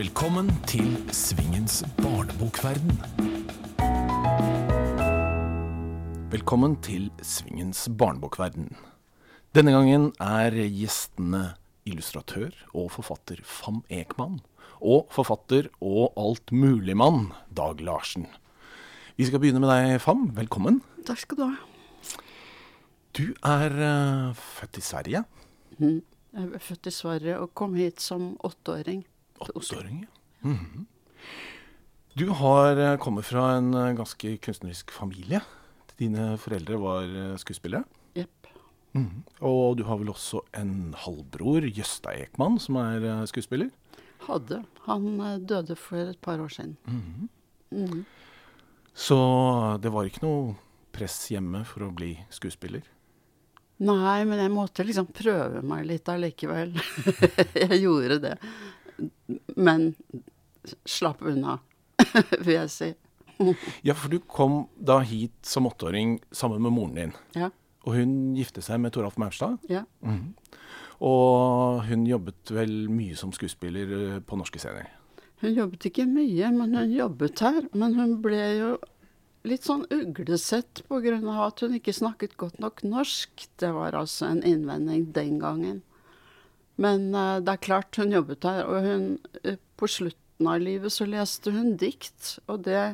Velkommen til Svingens barnebokverden. Velkommen til Svingens barnebokverden. Denne gangen er gjestene illustratør og forfatter Fam Ekman og forfatter og altmuligmann Dag Larsen. Vi skal begynne med deg, Fam. Velkommen. Takk skal du ha. Du er uh, født i Sverige. Jeg er født i Sverige og kom hit som åtteåring. Åtteåring. ja. Mhm. Du har eh, kommet fra en eh, ganske kunstnerisk familie. Dine foreldre var eh, skuespillere. Jepp. Mhm. Og du har vel også en halvbror, Jøsta Ekman, som er skuespiller. Hadde. Han døde for et par år siden. Mhm. Så det var ikke noe press hjemme for å bli skuespiller. Nei, men jeg måtte liksom prøve meg litt allikevel. jeg gjorde det. Men slapp unna, vil jeg si. Ja, for du kom da hit som åtteåring sammen med moren din. Ja. Og hun gifte seg med Toralf Maurstad. ja. Og hun jobbet vel mye som skuespiller eh, på norske scener. Hun jobbet ikke mye, men hun jobbet her. Men hun ble jo litt sånn uglesett pga. at hun ikke snakket godt nok norsk. Det var altså en innvending den gangen. Men eh, det er klart hun jobbet her, og hun, eh, på slutten av livet så leste hun dikt, og det,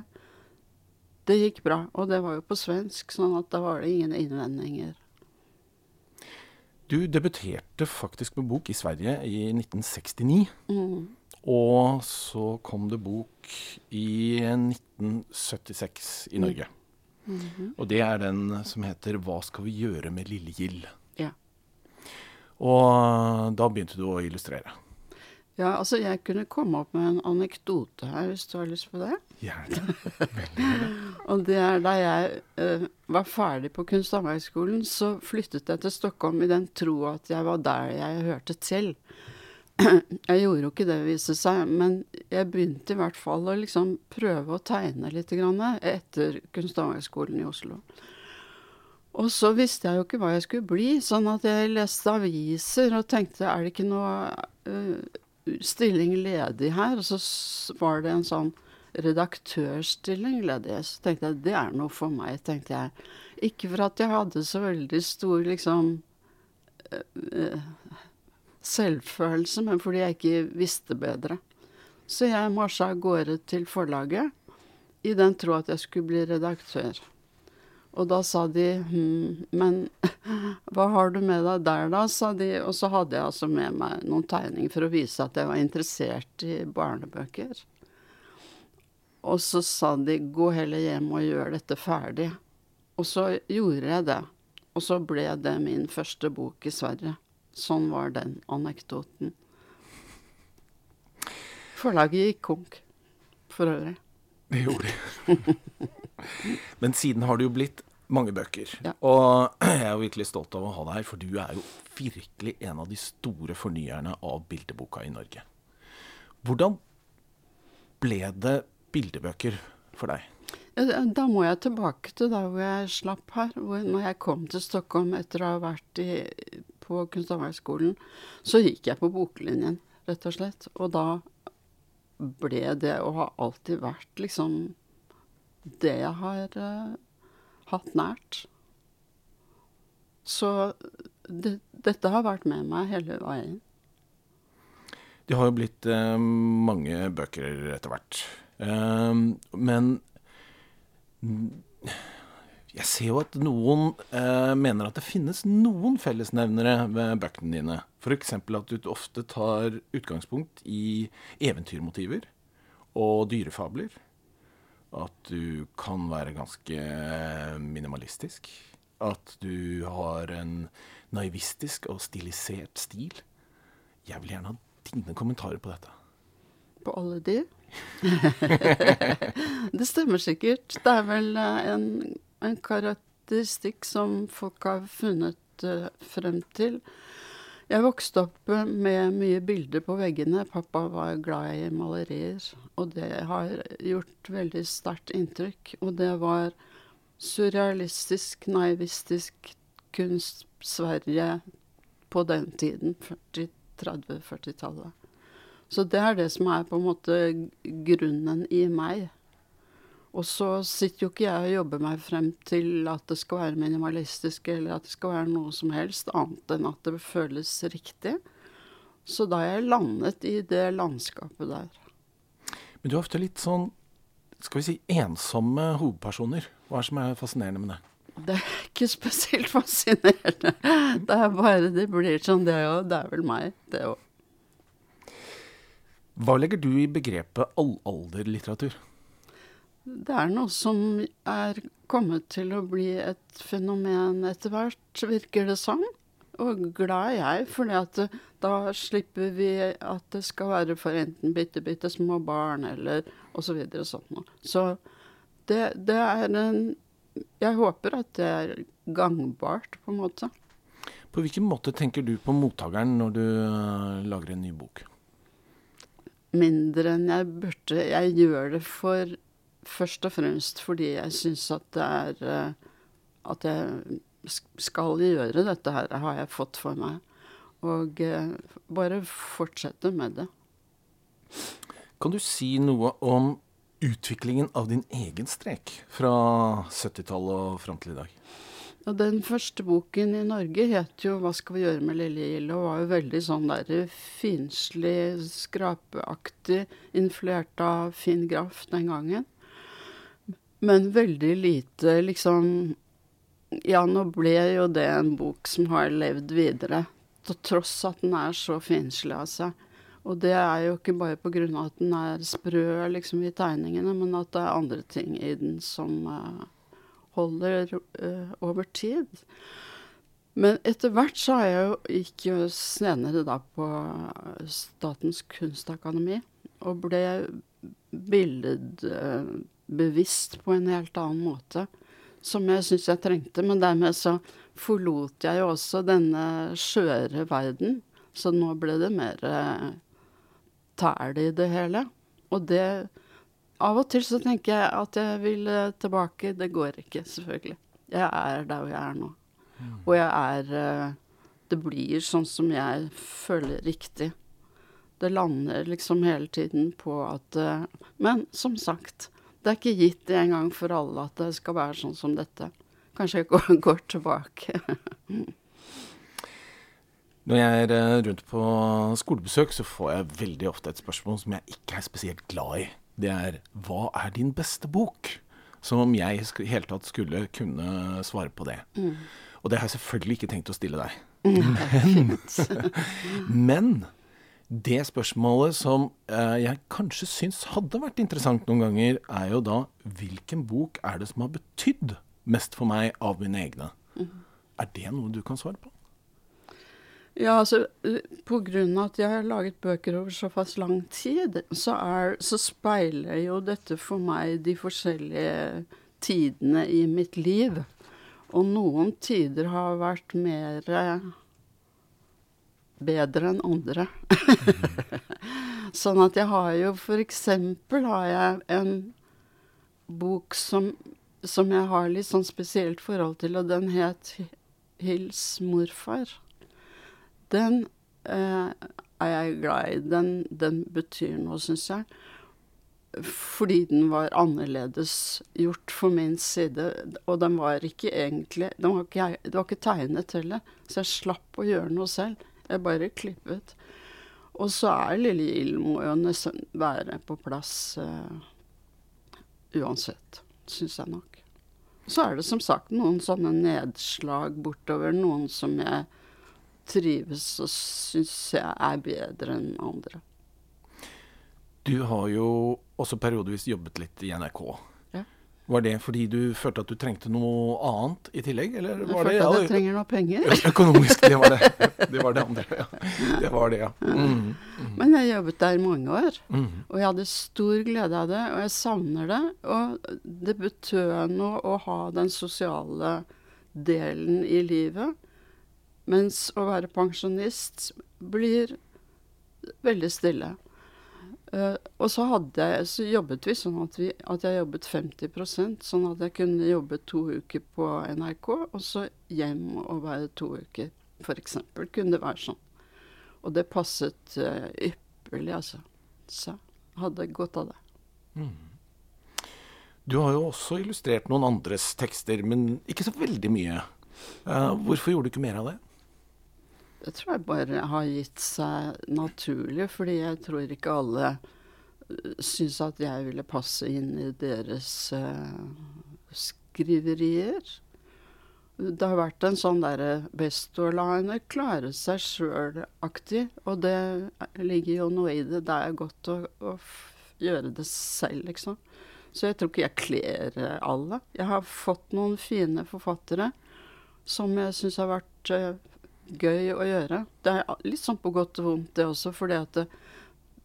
det gikk bra. Og det var jo på svensk, sånn at da var det ingen innvendinger. Du debuterte faktisk med bok i Sverige i 1969. Mm. Og så kom det bok i 1976 i Norge. Og det er den som heter 'Hva skal vi gjøre med lille Gild'? Og da begynte du å illustrere. ja, altså jeg kunne komme opp med en anekdote her, hvis du har lyst på det. Gjerne. Og det er da jeg uh, var ferdig på Kunst- og håndverksskolen, så flyttet jeg til Stockholm i den tro at jeg var der jeg hørte til. Jeg gjorde jo ikke det, viste seg, men jeg begynte i hvert fall å liksom prøve å tegne litt grann etter Kunst- og håndverksskolen i Oslo. Og så visste jeg jo ikke hva jeg skulle bli, sånn at jeg leste aviser og tenkte er det ikke noe uh, stilling ledig her? Og så var det en sånn redaktørstilling ledig. Så tenkte jeg det er noe for meg, tenkte jeg. Ikke for at jeg hadde så veldig stor liksom eh, selvfølelse, men fordi jeg ikke visste bedre. Så jeg marsja av gårde til forlaget i den tro at jeg skulle bli redaktør. Og da sa de hm, men hva har du med deg der da, sa de. Og så hadde jeg altså med meg noen tegninger for å vise at jeg var interessert i barnebøker. Og så sa de gå heller hjem og gjør dette ferdig. Og så gjorde jeg det. Og så ble det min første bok i Sverige. Sånn var den anekdoten. Forlaget gikk konk, for øvrig. Det gjorde de. Men siden har det jo blitt mange bøker. Ja. Og jeg er jo virkelig stolt av å ha deg her, for du er jo virkelig en av de store fornyerne av bildeboka i Norge. Hvordan ble det bildebøker for deg? Da- må jeg tilbake til da hvor jeg slapp her. Hvor når jeg kom til Stockholm etter å ha vært i, på Kunsthåndverksskolen, så gikk jeg på boklinjen, rett og slett. Og da ble det og har alltid vært liksom det jeg har eh, hatt nært. Så det, dette har vært med meg hele veien. Det har jo blitt eh, mange bøker etter hvert. Eh, men jeg ser jo at noen eh, mener at det finnes noen fellesnevnere ved bøkene dine. F.eks. at du ofte tar utgangspunkt i eventyrmotiver og dyrefabler. At du kan være ganske minimalistisk. At du har en naivistisk og stilisert stil. Jeg vil gjerne ha dine kommentarer på dette. På alle de? det stemmer sikkert. Det er vel eh, en, en karakteristikk som folk har funnet eh, frem til. Jeg vokste opp med mye bilder på veggene. Pappa var glad i malerier, og det har gjort veldig sterkt inntrykk. Og det var surrealistisk, naivistisk kunst Sverige på den tiden, 40 30-40-tallet. Så det er det som er på en måte grunnen i meg. Og så sitter jo ikke jeg og jobber meg frem til at det skal være minimalistisk, eller at det skal være noe som helst annet enn at det føles riktig. Så da er jeg landet i det landskapet der. Men du er ofte litt sånn, skal vi si, ensomme hovedpersoner. Hva er det som er fascinerende med det? Det er ikke spesielt fascinerende. Det er bare det blir sånn, det òg. Det er vel meg, det òg. Hva legger du i begrepet allalderlitteratur? Det er noe som er kommet til å bli et fenomen etter hvert, virker det som. Og glad er jeg, for da slipper vi at det skal være for enten bitte, bitte små barn eller osv. Så sånt noe. Så det, det er en Jeg håper at det er gangbart, på en måte. På hvilken måte tenker du på mottakeren når du uh, lager en ny bok? Mindre enn jeg burde. Jeg gjør det for først og fremst fordi jeg syns at det er uh, At jeg skal gjøre dette her, har jeg fått for meg. Og uh, bare fortsette med det. Kan du si noe om utviklingen av din egen strek fra 70-tallet og fram til i dag? Ja, den første boken i Norge het jo 'Hva skal vi gjøre med lille Gild?' og var jo veldig sånn der finslig, skrapeaktig, influert av Finn Graff den gangen. Men veldig lite liksom Ja, nå ble jo det en bok som har levd videre, til tross at den er så finslig av seg. Og det er jo ikke bare pga. at den er sprø liksom, i tegningene, men at det er andre ting i den som uh, holder uh, over tid. Men etter hvert så har jeg jo gikk jo senere da på Statens kunstakademi og ble billed... uh, på en helt annen måte. Som jeg syns jeg trengte. Men dermed så forlot jeg jo også denne skjøre verden. Så nå ble det mer uh, tæl i det hele. Og det Av og til så tenker jeg at jeg vil tilbake. Det går ikke, selvfølgelig. Jeg er der hvor jeg er nå. Mm. Og jeg er Det blir sånn som jeg føler riktig. Det lander liksom hele tiden på at Men som sagt, det er ikke gitt en gang for alle at det skal være sånn som dette. Kanskje jeg går, går tilbake. Når jeg er eh, rundt på skolebesøk, så får jeg veldig ofte et spørsmål som jeg ikke er spesielt glad i. Det er hva er din beste bok? Som om jeg i hele tatt skulle kunne svare på det. Mm. Og det har jeg selvfølgelig ikke tenkt å stille deg. Men, men det spørsmålet som eh, jeg kanskje syns hadde vært interessant noen ganger, er jo da hvilken bok er det som har betydd mest for meg av mine egne? Mm. Er det noe du kan svare på? Ja, altså av at jeg har laget bøker over såpass lang tid, så, er, så speiler jo dette for meg de forskjellige tidene i mitt liv. Og noen tider har vært mer bedre enn andre. sånn at jeg har jo eksempel har jeg en bok som, som jeg har litt sånn spesielt forhold til, og den het Hils morfar den eh, er jeg glad i. Den, den betyr noe, syns jeg. Fordi den var annerledes gjort for min side. Og den var ikke egentlig var ikke, Det var ikke tegnet heller, så jeg slapp å gjøre noe selv. Jeg bare klippet. Og så er Lille Gild må jo nesten være på plass uh, uansett, syns jeg nok. Så er det som sagt noen sånne nedslag bortover, noen som jeg trives og syns jeg er bedre enn andre. Du har jo også periodevis jobbet litt i NRK. Ja. Var det fordi du følte at du trengte noe annet i tillegg? Eller jeg følte det, at jeg trenger noe penger. Økonomisk, det var det. Det var det andre, ja. Det var det, ja. Mm, mm. Men jeg jobbet der i mange år, mm. og jeg hadde stor glede av det. Og jeg savner det. Og det betød noe å ha den sosiale delen i livet. Mens å være pensjonist blir veldig stille. Uh, og så, jeg, så, jobbet vi sånn at, vi, at, jeg jobbet 50 sånn at jeg kunne jobbe to uker på NRK, og så hjem og være to uker, f.eks. Kunne det være sånn. Og det passet uh, ypperlig, altså. Så hadde godt av det. Du har jo også illustrert noen andres tekster, men ikke så veldig mye. Uh, hvorfor gjorde du ikke mer av det? Det tror jeg bare har gitt seg naturlig, fordi jeg tror ikke alle uh, syns at jeg ville passe inn i deres uh, skriverier. Det har vært en sånn derre best klare seg sjøl-aktig, og det ligger jo noe i det. Det er godt å, å gjøre det selv, liksom. Så jeg tror ikke jeg kler alle. Jeg har fått noen fine forfattere som jeg syns har vært uh, gøy å gjøre. Det er litt sånn på godt og vondt, det også, fordi at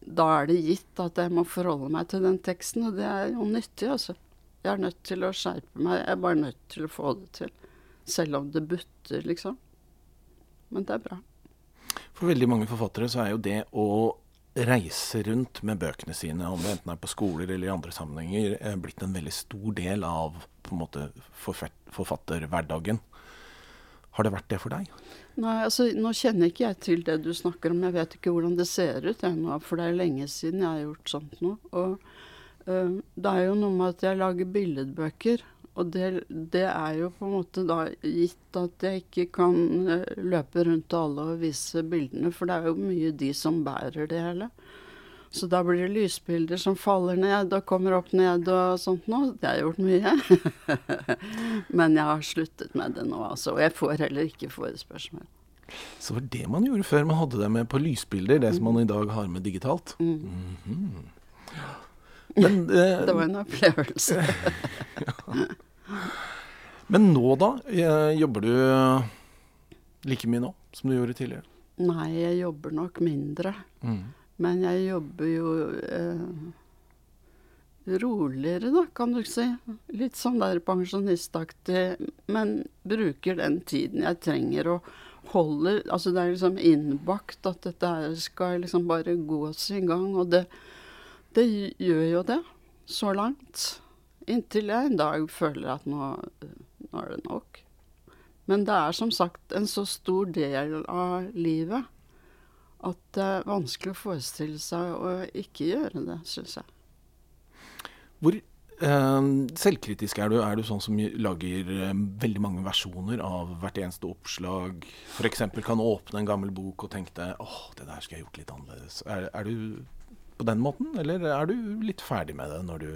da er det gitt at jeg må forholde meg til den teksten, og det er jo nyttig, altså. Jeg er nødt til å skjerpe meg. Jeg er bare nødt til å få det til. Selv om det butter, liksom. Men det er bra. For veldig mange forfattere så er jo det å reise rundt med bøkene sine, om det enten er på skoler eller i andre sammenhenger, er blitt en veldig stor del av på en måte forfatterhverdagen. Har det vært det for deg? Nei, altså nå kjenner ikke jeg til det du snakker om. Jeg vet ikke hvordan det ser ut ennå, for det er lenge siden jeg har gjort sånt noe. Og uh, det er jo noe med at jeg lager billedbøker. Og det, det, er jo på en måte da gitt at jeg ikke kan uh, løpe rundt til alle og vise bildene, for det er jo mye de som bærer det hele. Så da blir det lysbilder som faller ned og kommer opp ned og sånt noe. Det har jeg gjort mye. Men jeg har sluttet med det nå, altså. Og jeg får heller ikke forespørsmål. Så var det man gjorde før man hadde det med på lysbilder, det som man i dag har med digitalt? Mm. Mm -hmm. Men, eh, det var en opplevelse. ja. Men nå, da? Eh, jobber du like mye nå som du gjorde tidligere? Nei, jeg jobber nok mindre. Mm. Men jeg jobber jo eh, roligere, da, kan du si. Litt sånn der pensjonistaktig. Men bruker den tiden jeg trenger og holder Altså det er liksom innbakt at dette her skal liksom bare gås i gang. Og det, det gjør jo det, så langt. Inntil jeg en dag føler at nå, nå er det nok. Men det er som sagt en så stor del av livet at det er vanskelig å forestille seg å ikke gjøre det, syns jeg. Hvor eh, selvkritisk er du? Er du sånn som lager eh, veldig mange versjoner av hvert eneste oppslag? F.eks. kan åpne en gammel bok og tenke deg åh, det der skulle jeg gjort litt annerledes. Er, er, du på den måten, eller er du litt ferdig med det når du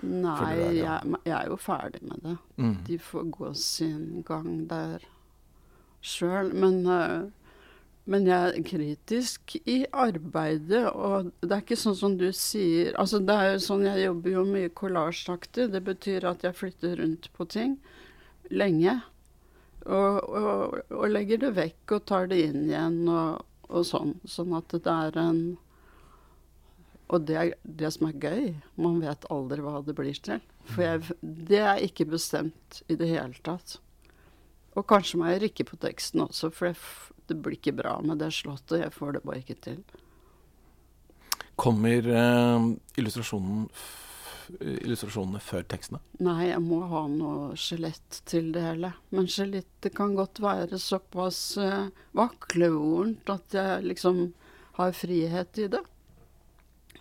Nei, deg? ja? jeg, jeg, er jo ferdig med det. Mm. De får gå sin gang der sjøl. Men uh, men jeg er kritisk i arbeidet, og det er ikke sånn som du sier Altså, det er jo sånn Jeg jobber jo mye kollasjaktig. Det betyr at jeg flytter rundt på ting lenge. Og, og, og, legger det vekk og tar det inn igjen og, og sånn. Sånn at det er en Og det er det som er gøy. Man vet aldri hva det blir til. For jeg, det er ikke bestemt i det hele tatt. Og kanskje må jeg rikke på teksten også, for jeg det blir ikke bra med det slottet. Jeg får det bare ikke til. Kommer eh, illustrasjonen illustrasjonene før tekstene? Nei, jeg må ha noe skjelett til det hele. Men skjelettet kan godt være såpass eh, vaklevorent at jeg liksom har frihet i det.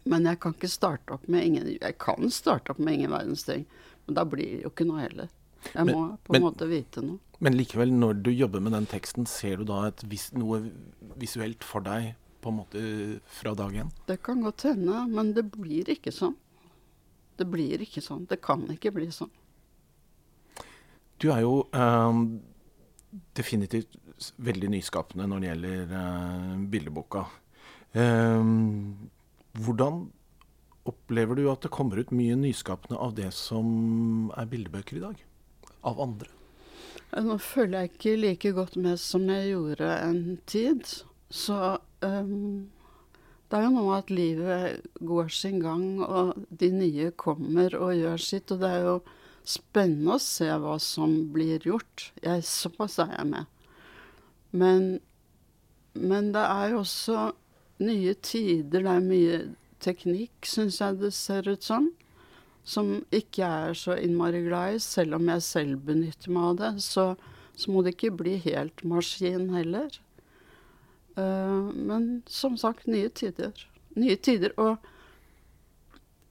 Men jeg kan ikke starte opp med ingen Jeg kan starte opp med ingen verdens ting, men da blir det jo ikke noe heller. Jeg må men, på en måte vite noe. Men likevel, når du jobber med den teksten, ser du da vis, noe visuelt for deg på en måte fra dag én? Det kan godt hende, men det blir ikke sånn. Det blir ikke sånn. Det kan ikke bli sånn. Du er jo um, definitivt veldig nyskapende når det gjelder uh, bildeboka. Um, hvordan opplever du at det kommer ut mye nyskapende av det som er bildebøker i dag? Av andre? Nå følger jeg ikke like godt med som jeg gjorde en tid. Så um, det er jo noe at livet går sin gang, og de nye kommer og gjør sitt. Og det er jo spennende å se hva som blir gjort. Jeg, såpass er jeg med. Men, men det er jo også nye tider. Det er mye teknikk, syns jeg det ser ut som som ikke er så innmari glad i, selv om jeg selv benytter meg av det, så, så må det ikke bli helt maskin heller. Uh, men som sagt, nye tider. nye tider. Og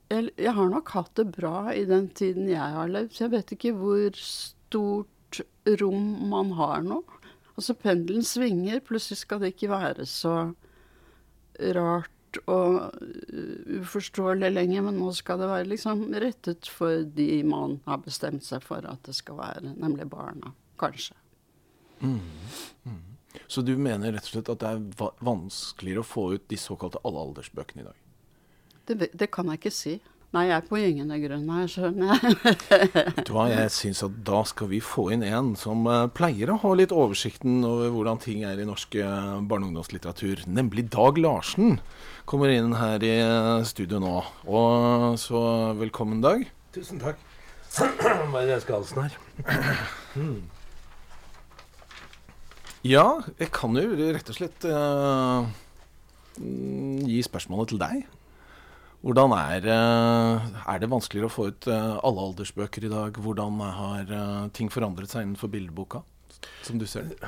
jeg, jeg har nok hatt det bra i den tiden jeg har levd, så jeg vet ikke hvor stort rom man har nå. Altså pendelen svinger, plutselig skal det ikke være så rart og uh, uforståelig lenger, men nå skal det være liksom rettet for de man har bestemt seg for at det skal være, nemlig barna, kanskje. Mm. Mm. Så du mener rett og slett at det er vanskeligere å få ut de såkalte allealdersbøkene i dag? Det, det kan jeg ikke si. Nei, jeg er på gyngende grunn her, skjønner jeg. Vet du hva, jeg syns at da skal vi få inn en som uh, pleier å ha litt oversikten over hvordan ting er i norsk uh, barne- og ungdomslitteratur, nemlig Dag Larsen. Kommer inn her i uh, studio nå. Og så velkommen, Dag. Tusen takk. Hva er det jeg skal halsen her? Hmm. Ja, jeg kan jo rett og slett gi spørsmålet til deg. Hvordan er, er, det vanskeligere å få ut alle aldersbøker i dag? Hvordan har ting forandret seg innenfor bildeboka, som du ser det?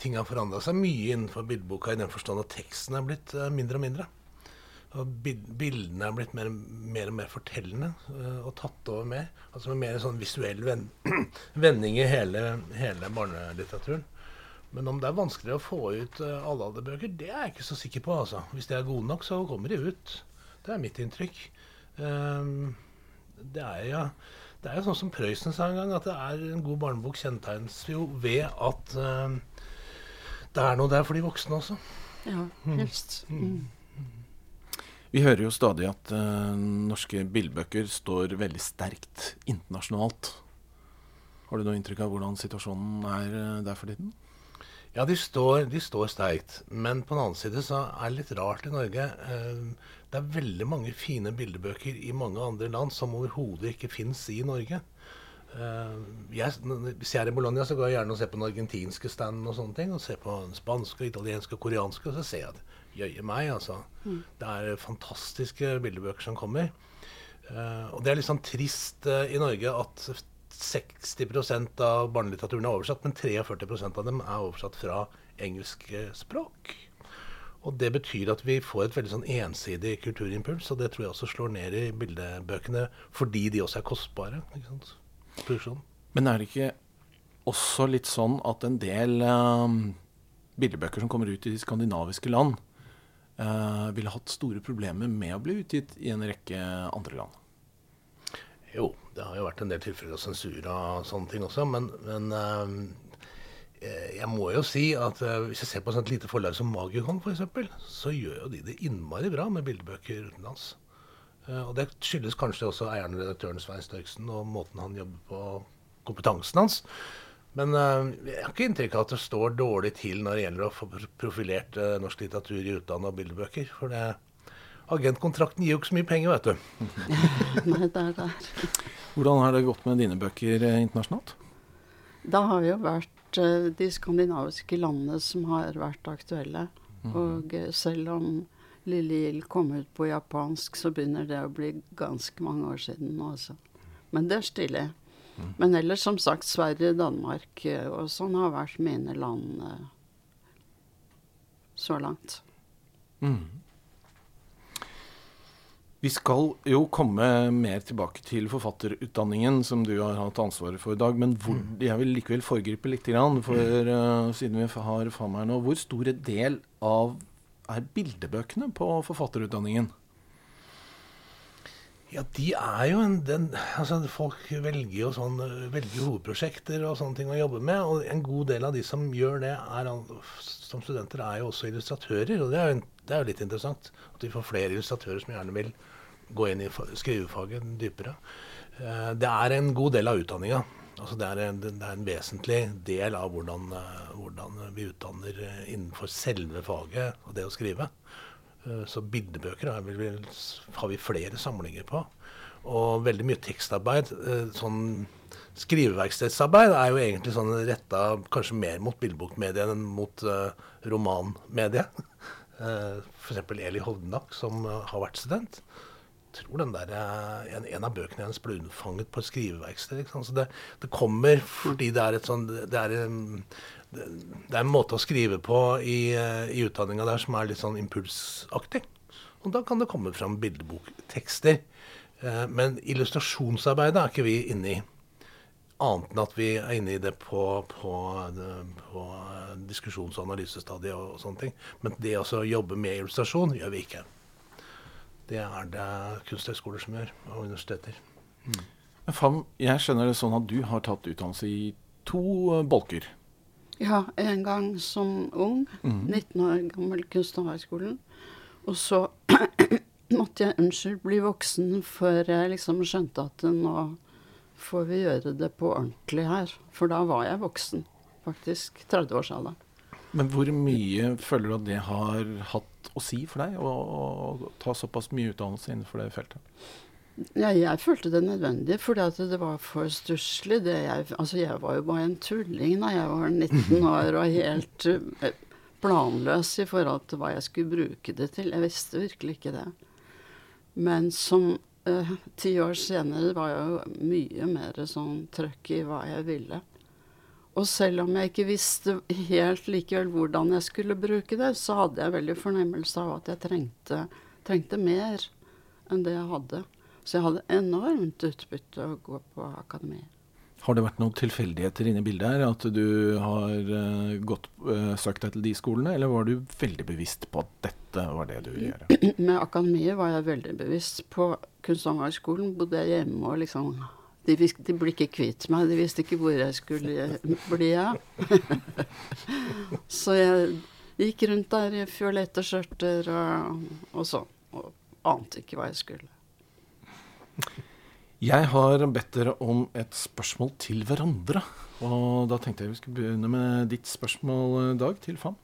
Ting har forandra seg mye innenfor bildeboka i den forstand at teksten er blitt mindre og mindre. Og bildene er blitt mer, mer, og mer fortellende og tatt over mer. Altså med mer sånn visuell vending i hele, hele barnelitteraturen. Men om det er vanskeligere å få ut alle alderbøker, det er jeg ikke så sikker på. altså. Hvis de er gode nok, så kommer de ut. Det er mitt inntrykk. Um, det er jo det er jo sånn som Prøysen sa en gang, at det er en god barnebok kjennetegnes jo ved at um, det er noe der for de voksne også. Ja, helst. Mm. Vi hører jo stadig at uh, norske billedbøker står veldig sterkt internasjonalt. Har du noe inntrykk av hvordan situasjonen er uh, der for tiden? Ja, de står, de står sterkt. Men på den annen side så er det litt rart i Norge. Det er veldig mange fine bildebøker i mange andre land som overhodet ikke fins i Norge. Uh, jeg, hvis jeg er i Bologna, så går jeg gjerne og ser på den argentinske standen og sånne ting. Og ser på den spanske, italienske og koreanske, og så ser jeg at jøye meg, altså. Mm. Det er fantastiske bildebøker som kommer. Uh, og det er litt sånn trist uh, i Norge at 60% av barnelitteraturen er oversatt, men 43% av dem er oversatt fra engelsk språk. Og det betyr at vi får et veldig sånn ensidig kulturimpuls, og det tror jeg også slår ned i bildebøkene fordi de også er kostbare. ikke sant? Men er det ikke også litt sånn at en del um, bildebøker som kommer ut i de skandinaviske land, uh, ville hatt store problemer med å bli utgitt i en rekke andre land? Jo, det har jo vært en del tilfeller av sensur og sånne ting også, men, men uh, Eh, jeg må jo si at uh, hvis jeg ser på et lite forlag som Magikon f.eks., så gjør jo de det innmari bra med bildebøker utenlands. Uh, og det skyldes kanskje også eieren og redaktøren Svein Størksen og måten han jobber på, kompetansen hans. Men uh, jeg har ikke inntrykk av at det står dårlig til når det gjelder å få profilert norsk litteratur i utlandet og bildebøker. For det, agentkontrakten gir jo ikke så mye penger, vet du. Nei, det er der. Hvordan har det gått med dine bøker internasjonalt? Da har vi jo vært vært de skandinaviske landene som har vært aktuelle. Mm. Og eh, selv om Lille Gild kom ut på japansk, så begynner det å bli ganske mange år siden nå, også. Men det er stille. Mm. Men ellers, som sagt, Sverige, Danmark eh, og sånn har vært mine land eh, så langt. Mm. Vi skal jo komme mer tilbake til forfatterutdanningen, som du har hatt ansvaret for i dag. Men hvor, mm. jeg vil likevel foregripe litt, for uh, siden vi har faen meg nå. Hvor stor del av er bildebøkene på forfatterutdanningen? Ja, de er jo en den, altså Folk velger jo sånn, velger hovedprosjekter og sånne ting å jobbe med. Og en god del av de som gjør det er, som studenter, er jo også illustratører. Og det er jo, det er jo litt interessant. At vi får flere illustratører som gjerne vil gå inn i skrivefaget dypere. Eh, det er en god del av utdanninga. Altså det, er en, det, er en, vesentlig del av hvordan, eh, hvordan, vi utdanner eh, innenfor selve faget og det å skrive. Så bildebøker har vi, har vi flere samlinger på. Og veldig mye tekstarbeid. Sånn skriveverkstedsarbeid er jo egentlig sånn retta kanskje mer mot bildebokmediet enn mot uh, romanmediet. Uh, F.eks. Eli Hovdenak, som har vært student tror den der, eh, en, en, av bøkene hennes ble unnfanget på et skriveverksted. Så det, det, kommer fordi det er et sånt, det er, det, det er en måte å skrive på i, eh, i utdanninga der som er litt sånn impulsaktig. Og da kan det komme fram bildeboktekster. Eh, men illustrasjonsarbeidet er ikke vi inne i. Annet enn at vi er inne i det på, på, på diskusjons- og analysestadiet og sånne ting. Men det å jobbe med illustrasjon gjør vi ikke. Det er det kunsthøgskoler som gjør, og universiteter. Mm. Fam, jeg skjønner det sånn at du har tatt utdannelse i to bolker. Ja, en gang som ung. Mm. 19 år gammel kunsthøyskolen, Og så måtte jeg unnskyld bli voksen før jeg liksom skjønte at nå får vi gjøre det på ordentlig her. For da var jeg voksen, faktisk. 30-årsalderen. Men hvor mye føler du at det har hatt å si for deg, å, ta såpass mye utdannelse innenfor det feltet? Ja, jeg følte det nødvendig, fordi at det var for stusslig. Altså, jeg var jo bare en tulling da jeg var 19 år og helt uh, planløs i forhold til hva jeg skulle bruke det til. Jeg visste virkelig ikke det. Men som uh, ti år senere var jeg jo mye mer sånn trøkk i hva jeg ville. Og selv om jeg ikke visste helt likevel hvordan jeg skulle bruke det, så hadde jeg veldig fornemmelse av at jeg trengte, trengte mer enn det jeg hadde. Så jeg hadde enormt utbytte å gå på akademi. Har det vært noen tilfeldigheter inne i bildet her? At du har uh, gått, uh, søkt deg til de skolene, eller var du veldig bevisst på at dette var det du ville gjøre? Med akademiet var jeg veldig bevisst. På Kunsthåndverkskolen bodde jeg hjemme og liksom de, de ble ikke kvitt meg. De visste ikke hvor jeg skulle bli av. Så jeg gikk rundt der i fiolette skjørter og, og sånn. Og ante ikke hva jeg skulle. Jeg har bedt dere om et spørsmål til hverandre. Og da tenkte jeg vi skulle begynne med ditt spørsmål, Dag, til FAM.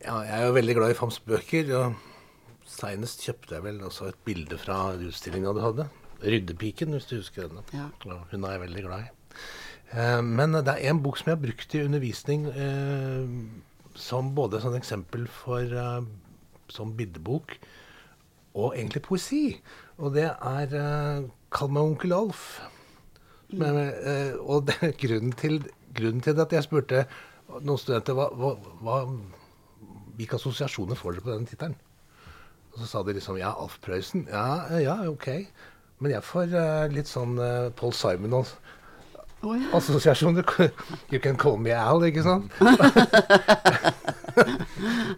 Ja, jeg er jo veldig glad i FAMs bøker. og Seinest kjøpte jeg vel også et bilde fra utstillinga du hadde. 'Ryddepiken', hvis du husker den. Ja. Hun er jeg veldig glad i. Eh, men det er en bok som jeg har brukt i undervisning eh, som både som eksempel for eh, som bildebok og egentlig poesi. Og det er uh, 'Kall meg onkel Alf'. Men, uh, og det, grunnen, til, grunnen, til, at jeg spurte noen studenter hva, hva, hvilke assosiasjoner får dere på den tittelen. Og så sa de liksom ja, Alf Prøysen. Ja, ja, ok. Men jeg får uh, litt sånn uh, Paul Simon og oh, ja. assosiasjoner. You can call me Al, ikke sant?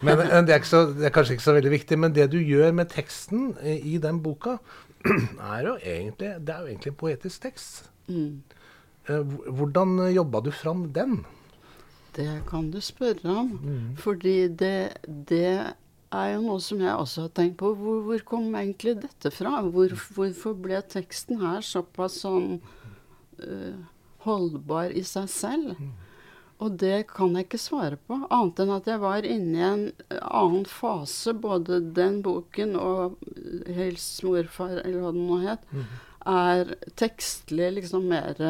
men det er, så, det er, kanskje ikke så veldig viktig. Men det du gjør med teksten i den boka, er jo egentlig, det er jo egentlig en poetisk tekst. Mm. Eh, hvordan jobba du fram den? Det kan du spørre om. Mm. Fordi det, det, er jo noe som jeg også har tenkt på. Hvor, hvor kom egentlig dette fra? Hvor, hvorfor ble teksten her såpass sånn uh, holdbar i seg selv? Og det kan jeg ikke svare på, annet enn at jeg var inne i en annen fase. Både den boken og 'Hils morfar', eller hva det nå het, er tekstlig liksom mer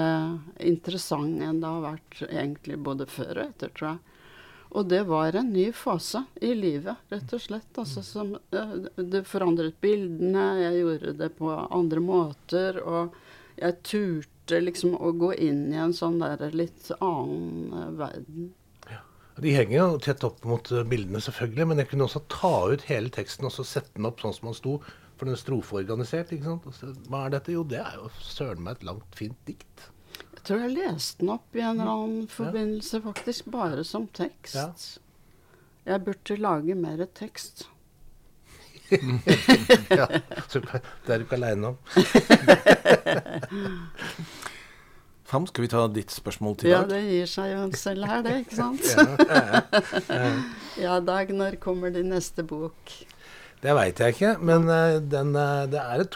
interessant enn det har vært egentlig både før og etter, tror jeg. Og det var en ny fase i livet, rett og slett. Altså, som, uh, det forandret bildene, jeg gjorde det på andre måter, og jeg turte liksom å gå inn i en sånn der litt annen verden. Ja. De henger jo tett opp mot bildene, selvfølgelig, men jeg kunne også ta ut hele teksten og så sette den opp sånn som den sto. For den er strofeorganisert. ikke sant? Hva er dette? Jo, det er jo søren meg et langt, fint dikt. Jeg tror jeg leste den opp i en eller annen forbindelse, faktisk, bare som tekst. Ja. Jeg burde lage mer tekst. ja, super. Det er du ikke aleine om. Fam, skal vi ta ditt spørsmål til Dag? Ja, det gir seg jo selv her, det, ikke sant? ja, Dag, når kommer din neste bok? Det veit jeg ikke, men uh, den, uh, det er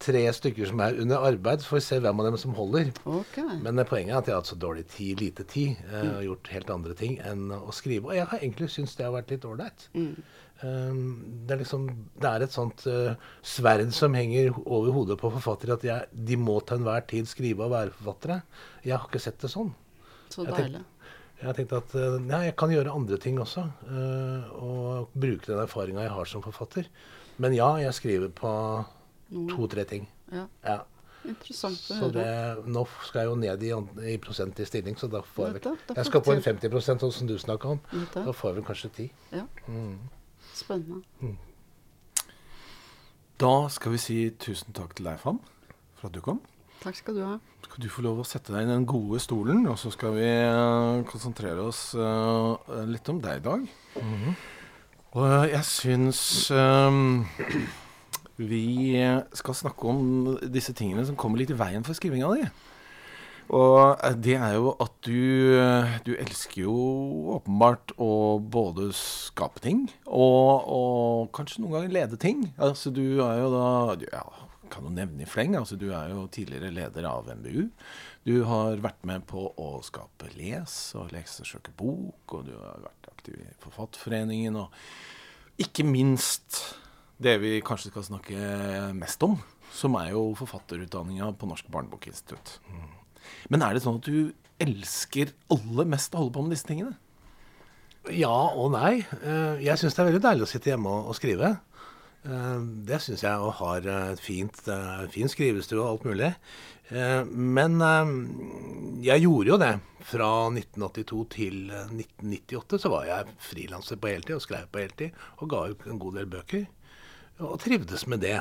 to-tre stykker som er under arbeid, så får vi se hvem av dem som holder. Okay. Men uh, poenget er at jeg har hatt så dårlig tid, lite tid, mm. og gjort helt andre ting enn å skrive. Og jeg har egentlig syntes det har vært litt ålreit. Mm. Um, det, er liksom, det er et sånt uh, sverd som henger over hodet på forfattere, at jeg, de må til enhver tid skrive og være forfattere. Jeg har ikke sett det sånn. Så deilig. Jeg har tenkt at uh, ja, jeg kan gjøre andre ting også. Uh, og bruke den erfaringa jeg har som forfatter. Men ja, jeg skriver på to-tre ting. Ja. ja. Interessant å så høre. Det, nå skal jeg jo ned i, i prosent i stilling, så da får jeg vel Jeg skal på en 50% sånn som du snakka om. Da får jeg vel kanskje 10. Ja. Mm. Spennende. Mm. Da skal vi si tusen takk til deg, Fan, for at du kom. Takk skal du ha. Skal du få lov å sette deg i den gode stolen, og så skal vi eh, konsentrere oss eh, litt om deg i dag. Og eh, jeg syns eh, vi skal snakke om disse tingene som kommer litt i veien for skrivinga di. Og det er jo at du, du elsker jo åpenbart å både skape ting og, og kanskje noen ganger lede ting. Altså du er jo da ja, kan jo nevne i fleng. altså Du er jo tidligere leder av NBU. Du har vært med på å skape Les og Leksesøke bok, og du har vært aktiv i Forfatterforeningen. Og ikke minst det vi kanskje skal snakke mest om, som er jo forfatterutdanninga på Norsk barnebokinstitutt. Men er det sånn at du elsker aller mest å holde på med disse tingene? Ja og nei. Eh, Jeg syns det er veldig deilig å sitte hjemme og, skrive. Eh, Det syns jeg, og har et fint, eh, fin skrivestue og alt mulig. Men jeg gjorde jo det. Fra 1982 til eh, 1998 så var jeg frilanser på heltid og skrev på heltid. Og ga ut en god del bøker. Og trivdes med det.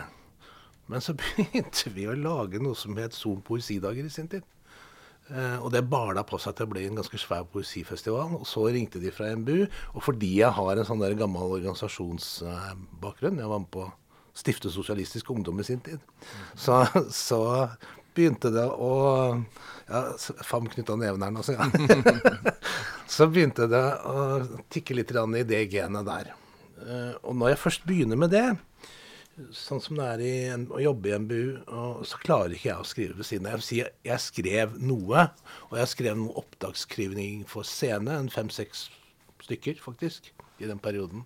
Men så begynte vi å lage noe som het Zoom poesidager i sin tid. Uh, og det bala på seg til å bli en ganske svær poesifestival. Og så ringte de fra NBU. Og fordi jeg har en sånn der gammel organisasjonsbakgrunn Jeg var med på å stifte Sosialistisk Ungdom i sin tid. Så, så begynte det å ja, Fam knytta neven her nå, så ja. så begynte det å tikke litt i det genet der. Uh, og når jeg først begynner med det, sånn som det er i en, å jobbe i NBU, og så klarer ikke jeg å skrive ved siden av. Jeg, jeg skrev noe, og jeg skrev noe opptaksskrivning for scene, en fem-seks stykker faktisk, i den perioden.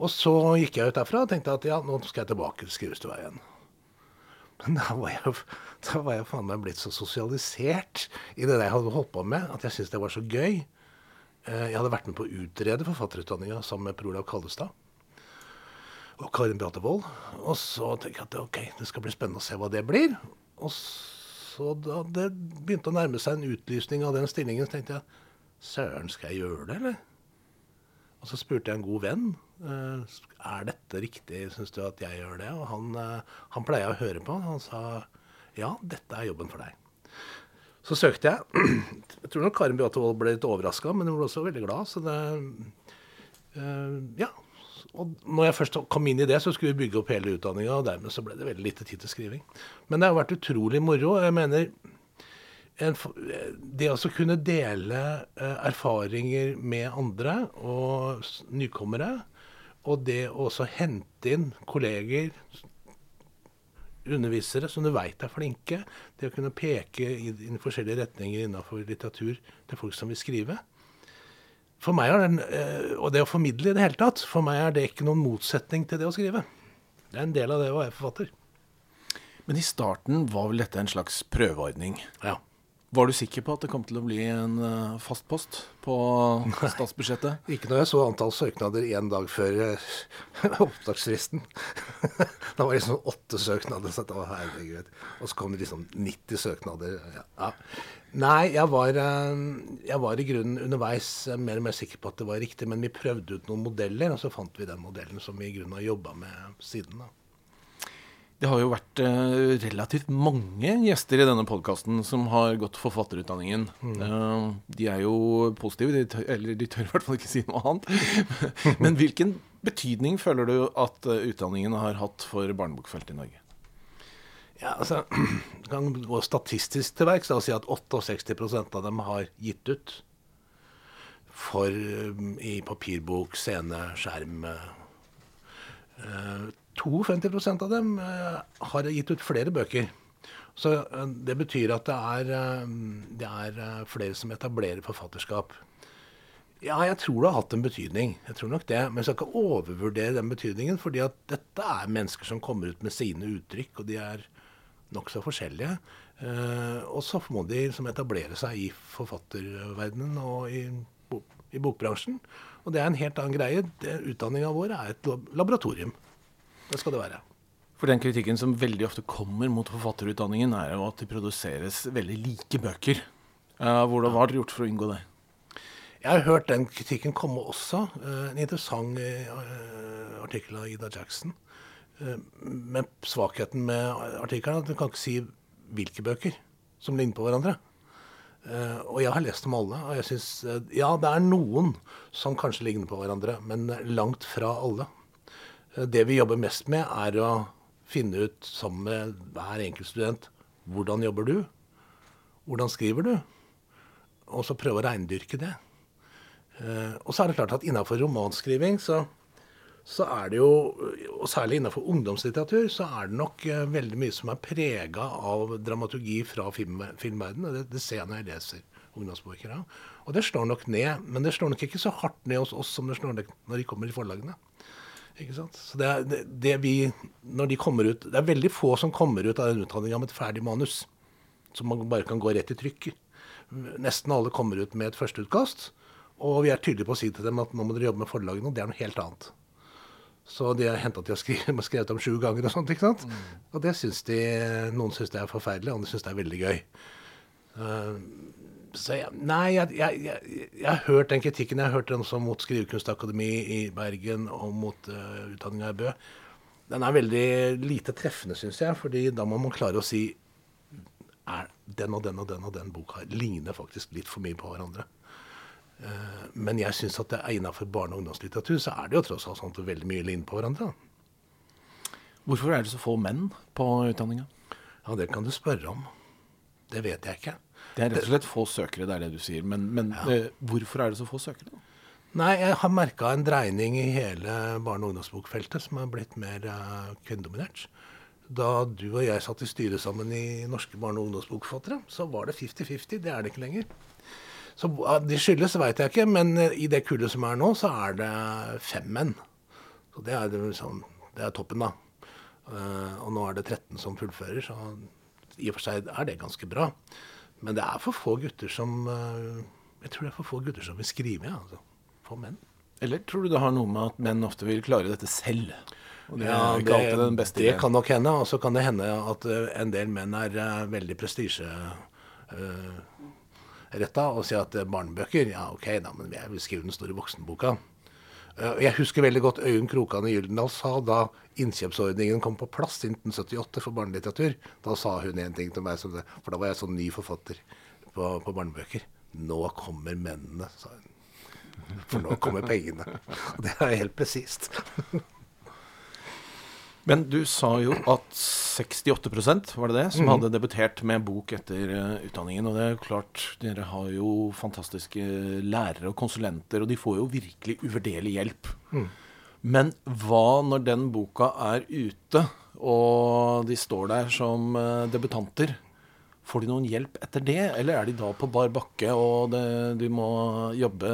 Og så gikk jeg ut derfra og tenkte at ja, nå skal jeg tilbake til skrivestua igjen. Men da var jeg, da var jeg faen meg blitt så sosialisert i det jeg hadde holdt på med, at jeg syntes det var så gøy. Eh, Jeg hadde vært med på å utrede forfatterutdanninga sammen med Per Olav Kallestad og Karin Beate Wold. Og så tenkte jeg at ok, det skal bli spennende å se hva det blir. Og så da det begynte å nærme seg en utlysning av den stillingen, så tenkte jeg søren, skal jeg gjøre det, eller? Og så spurte jeg en god venn eh, er dette riktig, syns du at jeg gjør det? Og han, eh, han pleia å høre på. Han sa ja, dette er jobben for deg. Så søkte jeg. Jeg tror nok Karin Beate Wold ble litt overraska, men hun ble også veldig glad. Så det eh, Ja. Og når jeg først kom inn i det, så skulle vi bygge opp hele utdanninga, og dermed så ble det veldig lite tid til skriving. Men det har vært utrolig moro. Jeg mener en, det å kunne dele eh, erfaringer med andre og nykommere, og det å også hente inn kolleger, undervisere som du veit er flinke, det å kunne peke i, i forskjellige retninger innafor litteratur til folk som vil skrive. For meg er den, eh, Og det å formidle i det hele tatt, for meg er det ikke noen motsetning til det å skrive. Det er en del av det å være forfatter. Men i starten var vel dette en slags prøveordning. Ja. Var du sikker på at det kom til å bli en eh, fast post på statsbudsjettet? Ikke når jeg så antall søknader én dag før eh, opptaksfristen. da var det liksom åtte søknader. Så det var herregud. Og så kom det liksom 90 søknader. Ja. Nei, jeg var, eh, jeg var i grunnen underveis eh, mer og mer sikker på at det var riktig. Men vi prøvde ut noen modeller, og så fant vi den modellen som vi i grunnen har jobba med siden. da. Det har jo vært eh, relativt mange gjester i denne podkasten som har gått forfatterutdanningen. Mm. de er jo positive, de tør, eller de tør i hvert fall ikke si noe annet. Men hvilken betydning føler du at utdanningen har hatt for barnebokfeltet i Norge? Ja, altså, kan gå statistisk til verks og si at 68% av dem har gitt ut. For um, i papirbok, scene, skjerm. eh, 52% av dem eh, har gitt ut flere bøker. Så eh, det betyr at det er, eh, det er eh, flere som etablerer forfatterskap. Ja, jeg tror det har hatt en betydning. Jeg tror nok det. Men jeg skal ikke overvurdere den betydningen. fordi at dette er mennesker som kommer ut med sine uttrykk, og de er nokså forskjellige. Eh, og så må de liksom etablere seg i forfatterverdenen og i, i bokbransjen. Og det er en helt annen greie. Utdanninga vår er et laboratorium. Det skal det være. For den kritikken som veldig ofte kommer mot forfatterutdanningen, er jo at det produseres veldig like bøker. Eh, hvordan var dere gjort for å unngå det? Jeg har hørt den kritikken komme også. Eh, en interessant artikkel av Ida Jackson. Eh, men svakheten med artikkelen er at du kan ikke si hvilke bøker som ligner på hverandre. Uh, og jeg har lest dem alle, og jeg syns uh, Ja, det er noen som kanskje ligner på hverandre, men langt fra alle. Det vi jobber mest med, er å finne ut sammen med hver enkelt student hvordan jobber du, hvordan skriver du, og så prøve å reindyrke det. og så er det klart at innafor romanskriving så så er det jo, og særlig innenfor ungdomslitteratur, så er det nok eh, veldig mye som er prega av dramaturgi fra film, filmverdenen. Det, det ser jeg når jeg leser ungdomsbøker. Ja. Og det slår nok ned, men det slår nok ikke så hardt ned hos oss som det slår ned når de kommer i forlagene. Ikke sant? Så det, er, det, det vi, når de kommer ut, det er veldig få som kommer ut av den utdanninga med et ferdig manus. Som man bare kan gå rett i trykk. Nesten alle kommer ut med et førsteutkast. Og vi er tydelige på å si til dem at nå må dere jobbe med forlagene, og det er noe helt annet. Så de har henta at de har skrevet, skrevet om sju ganger og sånt. ikke sant? Mm. Og det syns de Noen syns det er forferdelig, andre syns det er veldig gøy. Uh, så jeg, nei, jeg, jeg, jeg, har hørt den kritikken. Jeg har hørt den også mot Skrivekunstakademi i Bergen og mot uh, utdanninga i Bø. Den er veldig lite treffende, syns jeg. fordi da må man klare å si er den og den og den og den boka ligner faktisk litt for mye på hverandre. Eh, men jeg syns at det er innafor barne- og ungdomslitteratur så er det jo tross alt sånn at det veldig mye ligner på hverandre. Hvorfor er det så få menn på utdanninga? Ja, det kan du spørre om. Det vet jeg ikke. Det er rett og slett få søkere, det er det du sier. Men, men ja. Eh, hvorfor er det så få søkere? Nei, jeg har merka en dreining i hele barne- og ungdomsbokfeltet som er blitt mer uh, kvinnedominert. Da du og jeg satt i styret sammen i Norske barne- og ungdomsbokforfattere, så var det 50-50. Det er det ikke lenger. Så De skyldes veit jeg ikke, men eh, i det kullet som er nå, så er det fem menn. Så det er, liksom, det er toppen, da. Uh, og nå er det 13 som fullfører, så i og for seg er det ganske bra. Men det er for få gutter som uh, Jeg tror det er for få gutter som vil skrive, ja, altså. Få menn. Eller tror du det har noe med at menn ofte vil klare dette selv? Det, ja, det, det kan nok hende. Og så kan det hende at en del menn er veldig prestisje... Uh, retta og si at barnebøker Ja, OK, da, men jeg vil skrive den store voksenboka. Eh, jeg husker veldig godt Øyunn Krokan i Gyldendal sa da innkjøpsordningen kom på plass i 1978 for barnelitteratur. Da sa hun en ting til meg, for da var jeg sånn ny forfatter på, på barnebøker. Nå kommer mennene, sa hun. For nå kommer pengene. Og det er helt presist. Men du sa jo at 68% var det det, som mm. hadde debutert med bok etter uh, utdanningen. Og det er jo klart, dere har jo fantastiske lærere og konsulenter, og de får jo virkelig uvurderlig hjelp. Mm. Men hva når den boka er ute, og de står der som uh, debutanter? Får de noen hjelp etter det, eller er de da på bar bakke og det, de må jobbe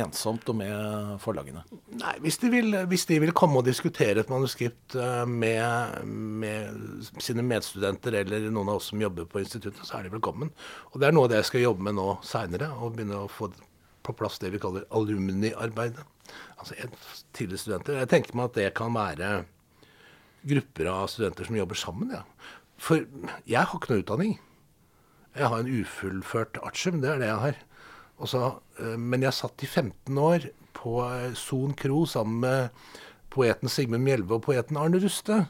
ensomt og med forlagene? Nei, hvis de vil, hvis de vil komme og diskutere et manuskript eh, med, med, sine medstudenter eller noen av oss som jobber på instituttet, så er de velkommen. Og det er noe av det jeg skal jobbe med nå seinere, og begynne å få på plass det vi kaller alumni-arbeidet. Altså tidligere studenter. Jeg tenker meg at det kan være grupper av studenter som jobber sammen. Ja. For jeg har ikke noe utdanning. Jeg har en ufullført artium, det er det jeg har. Også, eh, men jeg satt i 15 år på eh, Son Kro sammen med poeten Sigmund Mjelve og poeten Arne Ruste.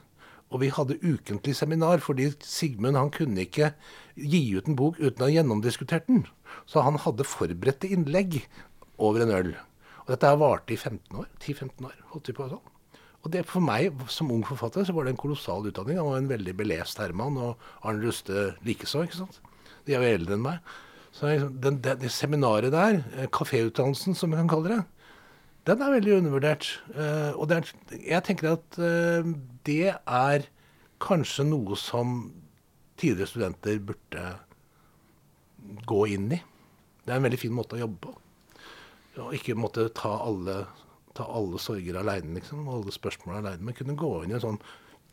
Og vi hadde ukentlig seminar, fordi Sigmund han kunne ikke gi ut en bok uten å ha gjennomdiskutert den. Så han hadde forberedte innlegg over en øl. Og dette varte i 15 år. 10-15 år. holdt vi på sånn. Og det For meg som ung forfatter så var det en kolossal utdanning. Han var en veldig belest herremann, og Arne Ruste likeså. ikke sant? De er jo eldre enn meg. Så den, det, det, seminaret der, eh, kaféutdannelsen som vi kan kalle det, den er veldig undervurdert. Uh, og er, jeg tenker at uh, det er kanskje noe som tidligere studenter burde gå inn i. Det er en veldig fin måte å jobbe på. Og ikke måtte ta alle, ta alle sorger aleine, liksom, og alle spørsmål aleine, men kunne gå inn i en sånn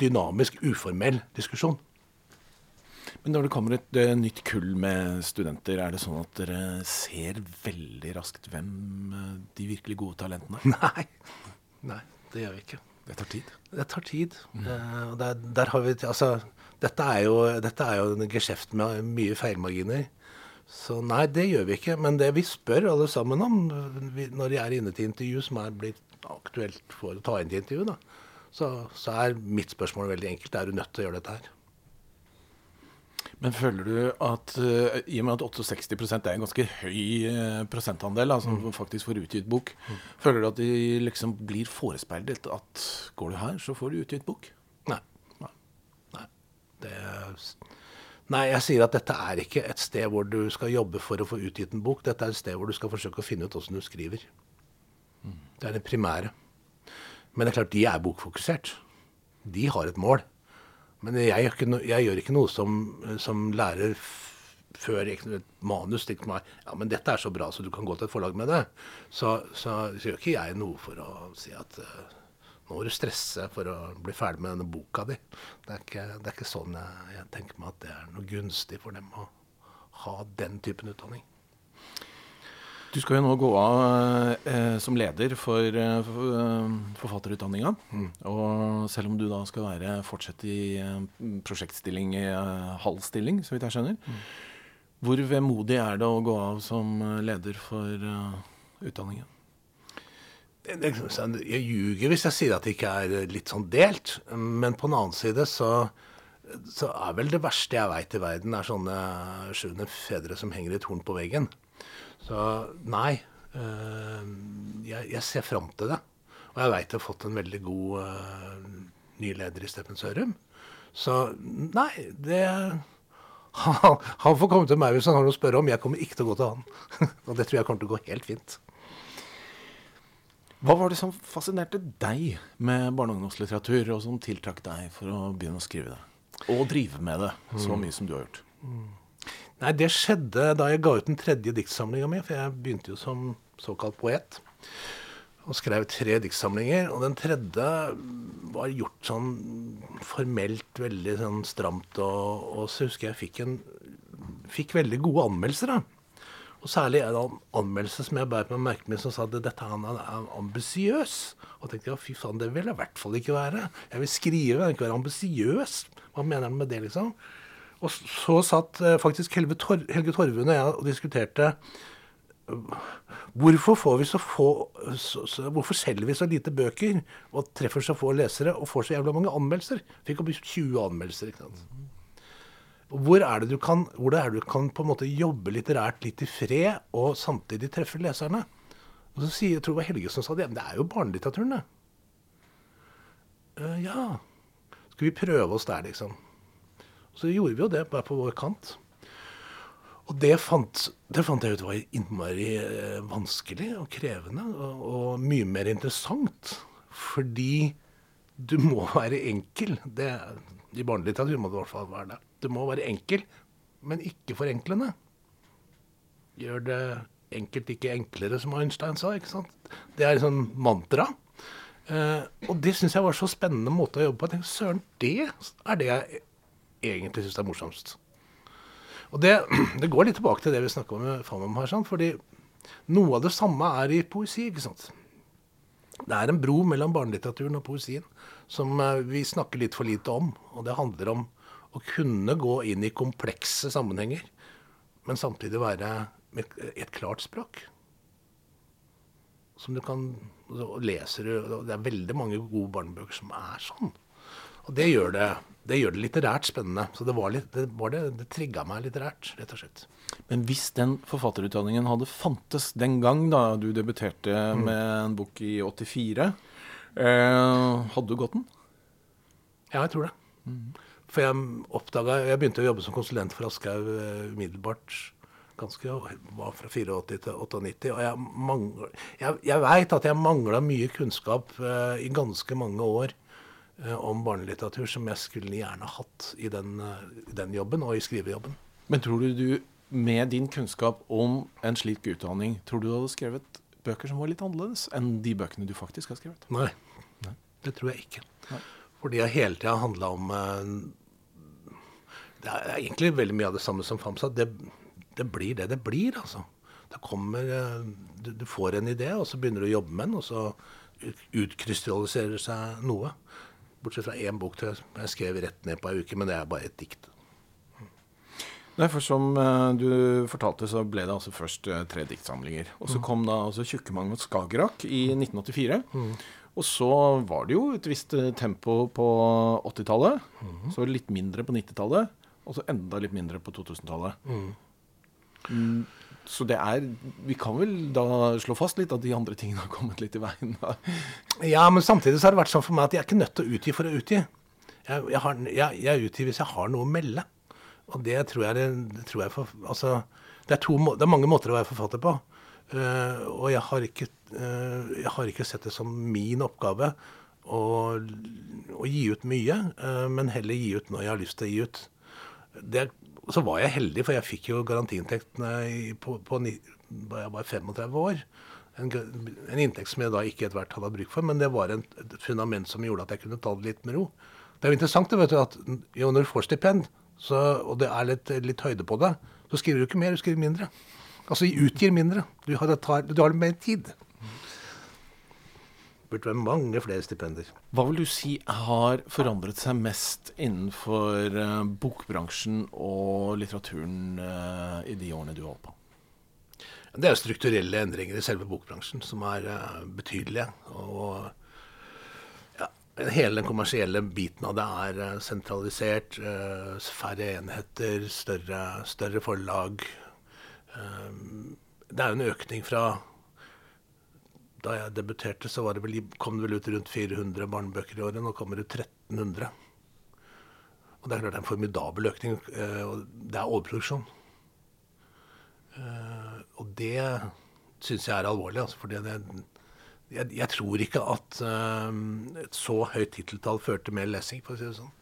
dynamisk, uformell diskusjon. Men når det kommer et det, nytt kull med studenter, er det sånn at dere ser veldig raskt hvem uh, de virkelig gode talentene er? Nei. Nei, det gjør vi ikke. Det tar tid? Det tar tid. Mm. Uh, der, der, har vi Altså, dette er jo, dette er jo en geskjeft med mye feilmarginer. Så nei, det gjør vi ikke. Men det vi spør alle sammen om når de er inne til intervju, som er blitt aktuelt for å ta inn til intervju, da, så, så er mitt spørsmål veldig enkelt. Er du nødt til å gjøre dette her? Men føler du at uh, i og med at 68% er en ganske høy uh, prosentandel, altså mm. faktisk får utgitt bok, mm. føler du at de liksom blir forespeilet at går du her, så får du utgitt bok? Nei. Nei. Nei. Det, nei, jeg sier at dette er ikke et sted hvor du skal jobbe for å få utgitt en bok. Dette er et sted hvor du skal forsøke å finne ut åssen du skriver. Mm. Det er det primære. Men det er klart, de er bokfokusert. De har et mål. Men jeg gjør ikke, no, jeg gjør ikke noe som, som lærer før et manus til meg ja, men dette er så bra, så du kan gå til et forlag med det. Så, så, så gjør ikke jeg noe for å si at uh, nå må du stresse for å bli ferdig med denne boka di. Det er ikke, det er ikke sånn jeg, jeg, tenker meg at det er noe gunstig for dem å ha den typen utdanning. Du skal jo nå gå av eh, som leder for, eh, for eh, forfatterutdanninga. Mm. Og selv om du da skal være fortsette i eh, prosjektstilling i halv stilling, så vidt jeg skjønner, mm. hvor vemodig er det å gå av som leder for utdanningen? Jeg ljuger hvis jeg sier at det ikke er litt sånn delt. Men på den annen side så, så er vel det verste jeg veit i verden, er sånne sjuende fedre som henger et horn på veggen. Så nei. Uh, jeg, jeg, ser fram til det. Og jeg veit jeg har fått en veldig god uh, ny leder i Steffen Sørum. Så nei, det han, han, får komme til meg hvis han har noe å spørre om. Jeg kommer ikke til å gå til han. og det tror jeg kommer til å gå helt fint. Hva var det som fascinerte deg med barne- og ungdomslitteratur, og som tiltrakk deg for å begynne å skrive det? Og drive med det så mm. mye som du har gjort? Mm. Nei, det skjedde da jeg ga ut den tredje diktsamlinga mi, for jeg begynte jo som såkalt poet. Og skrev tre diktsamlinger. Og den tredje var gjort sånn formelt veldig sånn stramt. Og, og så husker jeg fikk en fikk veldig gode anmeldelser. da. Og særlig en anmeldelse som jeg bærer på merket merke med, som sa at dette han er ambisiøs. Og tenkte ja, fy faen, det vil jeg i hvert fall ikke være. Jeg vil skrive, jeg vil ikke være ambisiøs. Hva mener han med det, liksom? Og så satt eh, faktisk Helge, Tor Helge Torvund og jeg og diskuterte øh, Hvorfor, får vi så få, så, så, hvorfor selger vi så lite bøker og treffer så få lesere og får så jævla mange anmeldelser? Fikk opp 20 anmeldelser. ikke sant? Hvor er det du kan, hvor er du kan på en måte jobbe litterært litt i fred og samtidig treffe leserne? Og så sier, jeg tror det var Helge som sa det. Men det er jo barnelitteraturen, det. Uh, ja. Skal vi prøve oss der, liksom? Så gjorde vi jo det, bare på vår kant. Og det fant, det fant jeg ut var innmari eh, vanskelig og krevende, og, og, mye mer interessant. Fordi du må være enkel. Det, I barnelitteratur må du i hvert fall være det. Du må være enkel, men ikke forenklende. Gjør det enkelt ikke enklere, som Einstein sa. ikke sant? Det er sånn mantra. Eh, og det syns jeg var så spennende måte å jobbe på. Jeg tenkte, Søren, det er det jeg egentlig syns er morsomst. Og det, det, går litt tilbake til det vi snakka med Famum her. Sant? fordi noe av det samme er i poesi. ikke sant? Det er en bro mellom barnelitteraturen og poesien som eh, vi snakker litt for lite om. Og det handler om å kunne gå inn i komplekse sammenhenger, men samtidig være med et klart språk. Som du kan leser Det er veldig mange gode barnebøker som er sånn. Og det gjør det, det, gjør det litterært spennende. Så det, var litt, det, var det, det trigga meg litterært, rett og slett. Men hvis den forfatterutdanningen hadde fantes den gang da du debuterte mm. med en bok i 84, eh, hadde du gått den? Ja, jeg tror det. Mm. For jeg oppdaga Jeg begynte å jobbe som konsulent for Aschehoug uh, umiddelbart. Ganske, var fra 84 til 98. Og jeg, mangler, jeg, jeg veit at jeg mangla mye kunnskap uh, i ganske mange år Eh, om barnelitteratur som jeg skulle gjerne hatt i den, eh, den, jobben og i skrivejobben. Men tror du du, med din kunnskap om en slik utdanning, tror du du hadde skrevet bøker som var litt annerledes enn de bøkene du faktisk har skrevet? Nei, Nei. det tror jeg ikke. Nei. Fordi jeg hele tida handla om uh, Det er egentlig veldig mye av det samme som Famsa. Det, det, blir det det blir, altså. Det kommer, du, du, får en idé, og så begynner du å jobbe med den, og så utkrystalliserer seg noe. Bortsett fra én bok til jeg skrev rett ned på ei uke, men det er bare et dikt. Nei, for Som uh, du fortalte, så ble det altså først uh, tre diktsamlinger. Og så mm. kom da altså 'Tjukkemang og Skagerrak' i 1984. Mm. Og så var det jo et visst eh, tempo på 80-tallet. Mm. Så litt mindre på 90-tallet. Og så enda litt mindre på 2000-tallet. Mm, Så det er Vi kan vel da slå fast litt at de andre tingene har kommet litt i veien. da. Ja, men samtidig så har det vært sånn for meg at jeg er ikke nødt til å utgi for å utgi. Jeg, jeg, har, jeg, jeg utgir hvis jeg har noe å melde. Og det tror jeg, det, tror jeg for, altså, det, er to, det er mange måter å være forfatter på. Uh, og jeg har, ikke, uh, jeg har ikke sett det som min oppgave å, å gi ut mye, uh, men heller gi ut når jeg har lyst til å gi ut. Det, så var jeg heldig, for jeg fikk jo garantiinntektene på, på, da jeg var 35 år. En, en inntekt som jeg da ikke etter hvert hadde bruk for, men det var en, et fundament som gjorde at jeg kunne ta det litt med ro. Det er jo interessant det, vet du, at jo, når du får stipend, så, og det er litt, litt høyde på det, så skriver du ikke mer, du skriver mindre. Altså utgir mindre. Du har, du har mer tid. Burde være mange flere stipender. Hva vil du si har forandret seg mest innenfor eh, bokbransjen og litteraturen eh, i de årene du holdt på? Det er strukturelle endringer i selve bokbransjen som er eh, betydelige. Og ja, hele den kommersielle biten av det er sentralisert. færre enheter, større, større forlag. Det er jo en økning fra Da jeg debuterte, så det vel, kom det vel ut rundt 400 barnebøker i året. Nå kommer det 1300. Og det er klart det er en formidabel økning. eh, og det er overproduksjon. Eh, og det syns jeg er alvorlig. Altså, fordi det, jeg, jeg tror ikke at eh, et så høyt titteltall fører til mer lesing, for å si det sånn.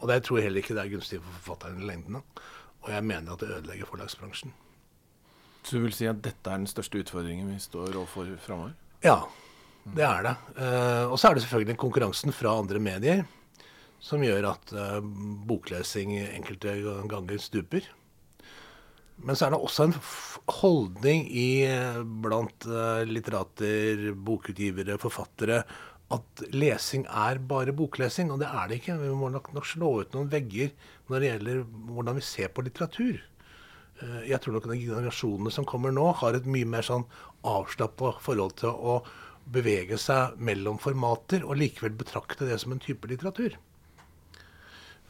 Og det tror jeg heller ikke det er gunstig for forfatteren i lengden. Og jeg mener at det ødelegger forlagsbransjen. Du vil si at dette er den største utfordringen vi står overfor framover? Ja, det er det. Eh, og så er det selvfølgelig konkurransen fra andre medier som gjør at eh, boklesing enkelte ganger stuper. Men så er det også en holdning i, blant eh, litterater, bokutgivere, forfattere at lesing er bare boklesing, og det er det ikke. Vi må nok, nok slå ut noen vegger når det gjelder hvordan vi ser på litteratur. Eh, Jeg tror nok de generasjonene som kommer nå, har et mye mer sånn avslappa forhold til å bevege seg mellom formater, og likevel betrakte det som en type litteratur.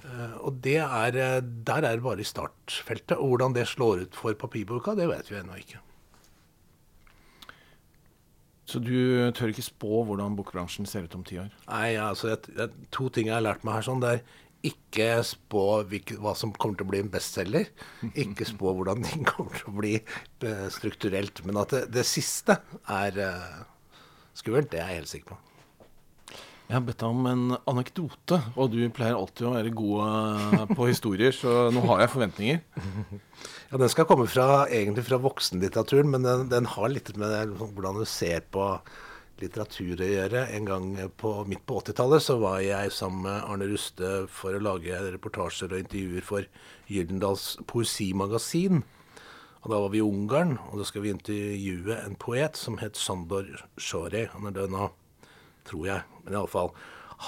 Eh, Og det er, eh, der er det bare i startfeltet. Og hvordan det slår ut for papirboka, det vet vi ennå ikke. Så du tør ikke spå hvordan bokbransjen ser ut om ti år? Nei, altså, jeg, er to ting jeg har lært meg her. sånn, det er ikke spå hva som kommer til å bli en bestselger. Ikke spå hvordan ting kommer til å bli eh, strukturelt. Men at det, det siste er eh, skummelt, det er jeg helt sikker på. Jeg har bedt deg om en anekdote, og du pleier alltid å være god eh, på historier, så nå har jeg forventninger. Ja, Den skal komme fra, egentlig fra voksenlitteraturen, men den, den har litt med hvordan du ser på litteratur å gjøre. En gang på, midt på 80-tallet så var jeg sammen med Arne Ruste for å lage reportasjer og intervjuer for Gyldendals poesimagasin. Og da var vi i Ungarn, og da skal vi intervjue en poet som het Sandor Shorey. Han er død nå, tror jeg. Men iallfall.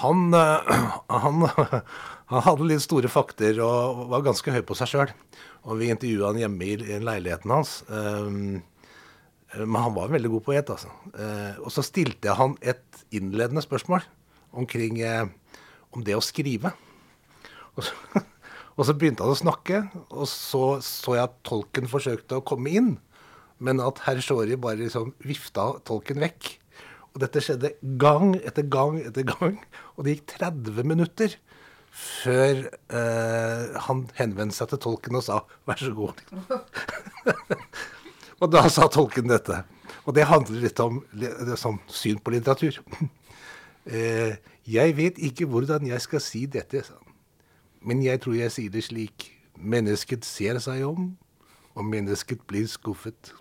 Han, eh, han, han hadde litt store fakter og var ganske høy på seg sjøl. Og vi intervjua han hjemme i leiligheten hans. Um, men han var veldig god poet, altså. Eh, og så stilte jeg han et innledende spørsmål omkring eh, om det å skrive. Og så, og så begynte han å snakke, og så så jeg at tolken forsøkte å komme inn, men at herr Shori bare liksom vifta tolken vekk. Og dette skjedde gang etter gang etter gang, og det gikk 30 minutter før eh, han henvendte seg til tolken og sa 'vær så god'. Og da sa tolken dette. Og det handler litt om sånn syn på litteratur. Eh, jeg vet ikke hvordan jeg skal si dette, sa han. Men jeg tror jeg sier det slik. Mennesket ser seg om, og mennesket blir skuffet.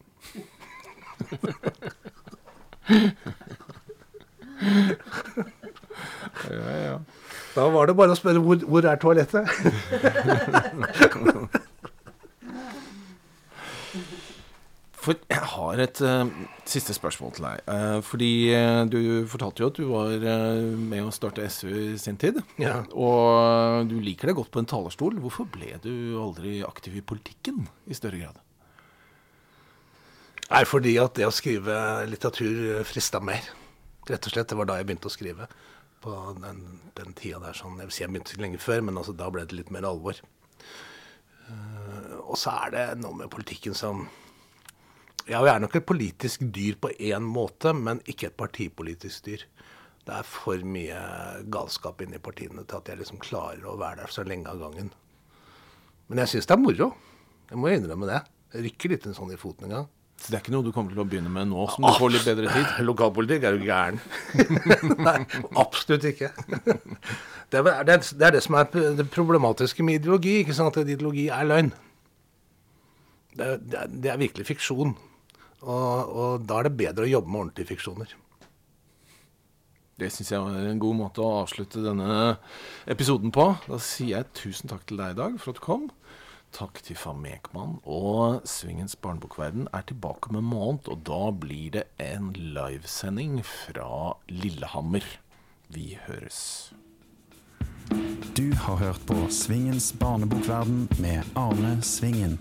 Ja, ja. Da var det bare å spørre hvor, hvor er toalettet? For jeg har et uh, siste spørsmål til deg. Uh, fordi uh, du fortalte jo at du var med å starte SU i sin tid. Ja. Og du liker deg godt på en talerstol. Hvorfor ble du aldri aktiv i politikken i større grad? Nei, fordi at det å skrive litteratur frista mer. Rett og slett. Det var da jeg begynte å skrive. På den, den tida der sånn Jeg vil si jeg begynte lenge før, men altså, da ble det litt mer alvor. Og så er det noe med politikken som Ja, vi er nok et politisk dyr på én måte, men ikke et partipolitisk dyr. Det er for mye galskap inni partiene til at jeg liksom klarer å være der så lenge av gangen. Men jeg syns det er moro. Jeg må innrømme det. Jeg rykker litt sånn i foten en gang. Så det er ikke noe du kommer til å begynne med nå, som du får litt bedre tid? Lokalpolitikk er jo gæren. Nei, absolutt ikke. Det er, det, det er, det som er det problematiske med ideologi. ikke sant? At ideologi er løgn. Det, det, det er virkelig fiksjon. Og, og, da er det bedre å jobbe med ordentlige fiksjoner. Det syns jeg var en god måte å avslutte denne episoden på. Da sier jeg tusen takk til deg i dag for at du kom. Takk til Fam Ekman. Og Svingens barnebokverden er tilbake om en måned, og da blir det en livesending fra Lillehammer. Vi høres. Du har hørt på Svingens barnebokverden med Arne Svingen.